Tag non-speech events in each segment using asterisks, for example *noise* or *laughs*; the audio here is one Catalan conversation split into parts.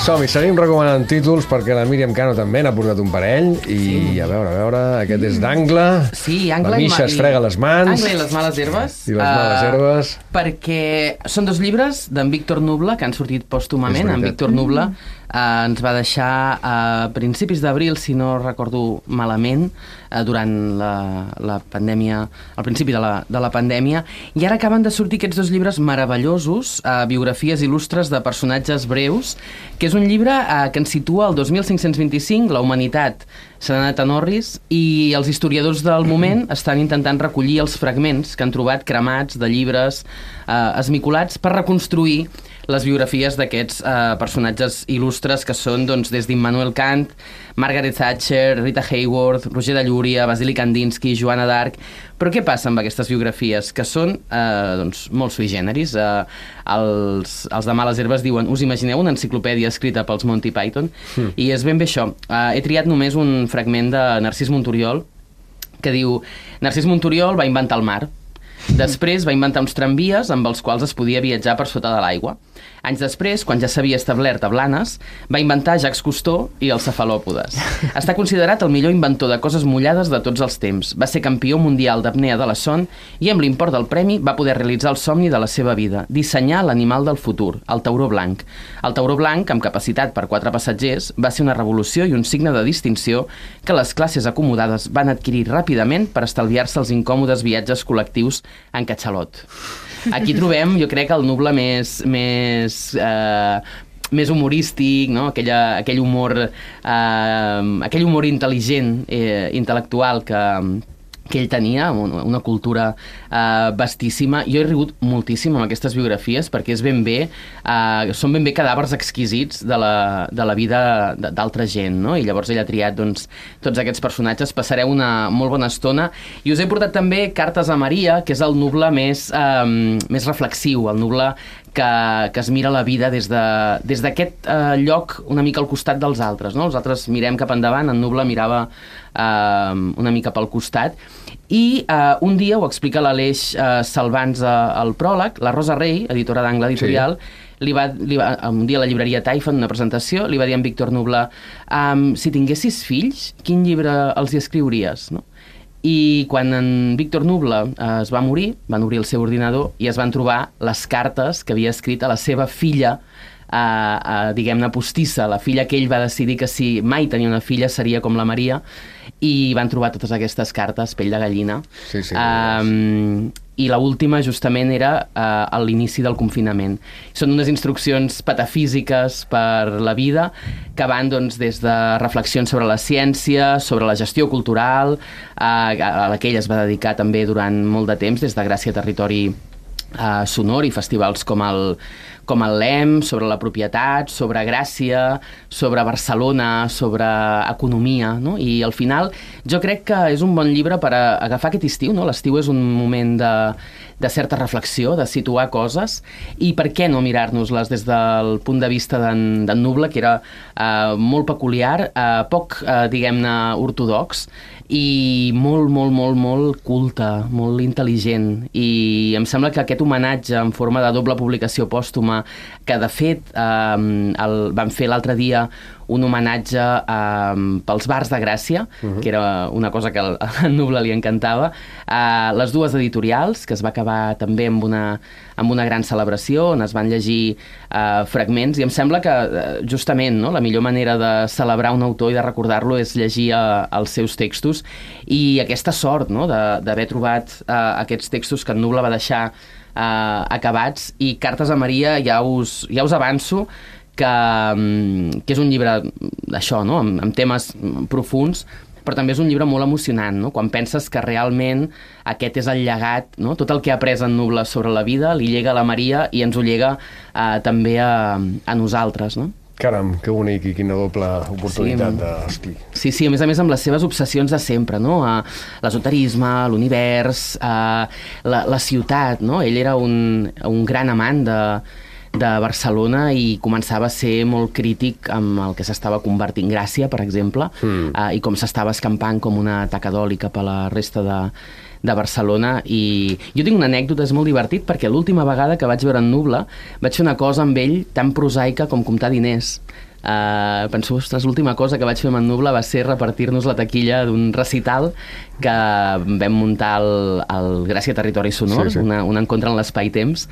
Som-hi, seguim recomanant títols perquè la Míriam Cano també n'ha portat un parell i sí. a veure, a veure, aquest és d'Angle. Sí, Angle La i Misha Ma- es i- frega les mans. Angle i les males herbes. I les males Eh, herbes. Perquè són dos llibres d'en Víctor Nubla que han sortit pòstumament. En Víctor Nubla eh, ens va deixar a principis d'abril, si no recordo malament, eh, durant la, la pandèmia, al principi de la, de la pandèmia, i ara acaben de sortir aquests dos llibres meravellosos, eh, biografies il·lustres de personatges breus, que és un llibre eh, que ens situa al 2525, la humanitat s'ha anat a Norris i els historiadors del moment estan intentant recollir els fragments que han trobat cremats de llibres eh, esmicolats per reconstruir les biografies d'aquests eh, personatges il·lustres que són doncs, des d'Immanuel Kant, Margaret Thatcher, Rita Hayworth, Roger de Llúria, Vasily Kandinsky, Joana d'Arc... Però què passa amb aquestes biografies? Que són eh, doncs, molt sui generis. Eh, els, els de Males Herbes diuen us imagineu una enciclopèdia escrita pels Monty Python? Mm. I és ben bé això. Eh, he triat només un fragment de Narcís Monturiol que diu Narcís Monturiol va inventar el mar. Després va inventar uns tramvies amb els quals es podia viatjar per sota de l'aigua. Anys després, quan ja s'havia establert a Blanes, va inventar Jacques Cousteau i els cefalòpodes. *laughs* Està considerat el millor inventor de coses mullades de tots els temps. Va ser campió mundial d'apnea de la son i amb l'import del premi va poder realitzar el somni de la seva vida, dissenyar l'animal del futur, el tauró blanc. El tauró blanc, amb capacitat per quatre passatgers, va ser una revolució i un signe de distinció que les classes acomodades van adquirir ràpidament per estalviar-se els incòmodes viatges col·lectius en catxalot. Aquí trobem, jo crec, el nuble més, més, eh, més humorístic, no? Aquella, aquell humor eh, aquell humor intel·ligent, eh, intel·lectual que, que ell tenia, una, cultura eh, vastíssima. Jo he rigut moltíssim amb aquestes biografies perquè és ben bé, eh, són ben bé cadàvers exquisits de la, de la vida d'altra gent, no? I llavors ell ha triat doncs, tots aquests personatges. Passareu una molt bona estona. I us he portat també Cartes a Maria, que és el nuble més, eh, més reflexiu, el nuble que, que es mira la vida des d'aquest de, des eh, lloc una mica al costat dels altres. No? Els altres mirem cap endavant, en Nuble mirava eh, una mica pel costat. I eh, un dia ho explica l'Aleix eh, Salvans eh, al pròleg, la Rosa Rey, editora d'Angle Editorial, sí. li va, li va, un dia a la llibreria Taifa, en una presentació, li va dir a en Víctor Nuble um, si tinguessis fills, quin llibre els hi escriuries? No? I quan en Víctor Nuble eh, es va morir, van obrir el seu ordinador i es van trobar les cartes que havia escrit a la seva filla, eh, eh, diguem-ne, postissa, la filla que ell va decidir que si mai tenia una filla seria com la Maria, i van trobar totes aquestes cartes, pell de gallina. Sí, sí, Um, I la última justament era uh, a l'inici del confinament. Són unes instruccions patafísiques per la vida que van doncs, des de reflexions sobre la ciència, sobre la gestió cultural, uh, a la que ell es va dedicar també durant molt de temps, des de Gràcia Territori uh, Sonor i festivals com el, com el LEM, sobre la propietat, sobre Gràcia, sobre Barcelona, sobre economia, no? I al final jo crec que és un bon llibre per a agafar aquest estiu, no? L'estiu és un moment de, de certa reflexió, de situar coses, i per què no mirar-nos-les des del punt de vista d'en Nuble, que era eh, molt peculiar, eh, poc, eh, diguem-ne, ortodox, i molt, molt, molt, molt culte, molt intel·ligent. I em sembla que aquest homenatge en forma de doble publicació pòstuma, que de fet eh, el, van fer l'altre dia un homenatge eh, pels bars de Gràcia, uh -huh. que era una cosa que al *laughs* Nuble li encantava, eh, les dues editorials, que es va acabar també amb una, amb una gran celebració, on es van llegir eh, fragments, i em sembla que eh, justament no, la millor manera de celebrar un autor i de recordar-lo és llegir eh, els seus textos, i aquesta sort no, d'haver trobat eh, aquests textos que en Nuble va deixar eh, acabats, i Cartes a Maria ja us, ja us avanço que, mm, que és un llibre d'això, no? amb, amb temes profuns, però també és un llibre molt emocionant, no? quan penses que realment aquest és el llegat, no? tot el que ha après en Nuble sobre la vida li llega a la Maria i ens ho llega eh, també a, a nosaltres. No? Caram, que bonic i quina doble oportunitat Sí. de... Hosti. Sí, sí, a més a més amb les seves obsessions de sempre, no? A L'esoterisme, l'univers, a la, la ciutat, no? Ell era un, un gran amant de, de Barcelona i començava a ser molt crític amb el que s'estava convertint Gràcia, per exemple, Mm. eh, i com s'estava escampant com una tacadoli cap a la resta de, de Barcelona i jo tinc una anècdota, és molt divertit perquè l'última vegada que vaig veure en Nuble vaig fer una cosa amb ell tan prosaica com comptar diners Uh, penso, ostres, l'última cosa que vaig fer amb en Nubla va ser repartir-nos la taquilla d'un recital que vam muntar al, al Gràcia Territori Sonor, Sí, sí. Una, un encontre en l'espai-temps,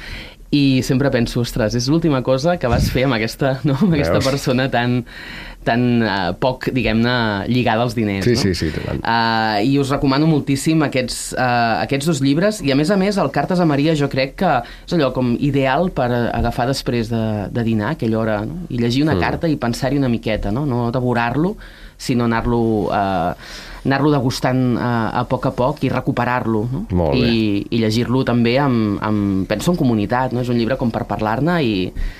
i sempre penso, ostres, és l'última cosa que vas fer amb aquesta, no? amb aquesta Veus? persona tan, tan uh, poc, diguem-ne, lligada als diners. Sí, no? sí, sí, total. Uh, I us recomano moltíssim aquests, uh, aquests dos llibres i a més a més el Cartes a Maria jo crec que és allò com ideal per agafar després de, de dinar aquella hora no? i llegir una mm. carta i pensar-hi una miqueta, no, no devorar-lo sinó anar-lo uh, anar-lo degustant uh, a poc a poc i recuperar-lo no? I, i llegir-lo també amb, amb, penso en comunitat no? és un llibre com per parlar-ne i,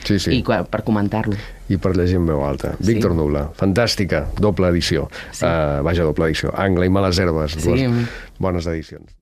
Sí, sí. i per comentar-lo I per llegir en veu alta. Sí. Víctor Nubla, fantàstica, doble edició. Sí. Uh, vaja, doble edició. Angla i Males Herbes, Sí. dues bones edicions.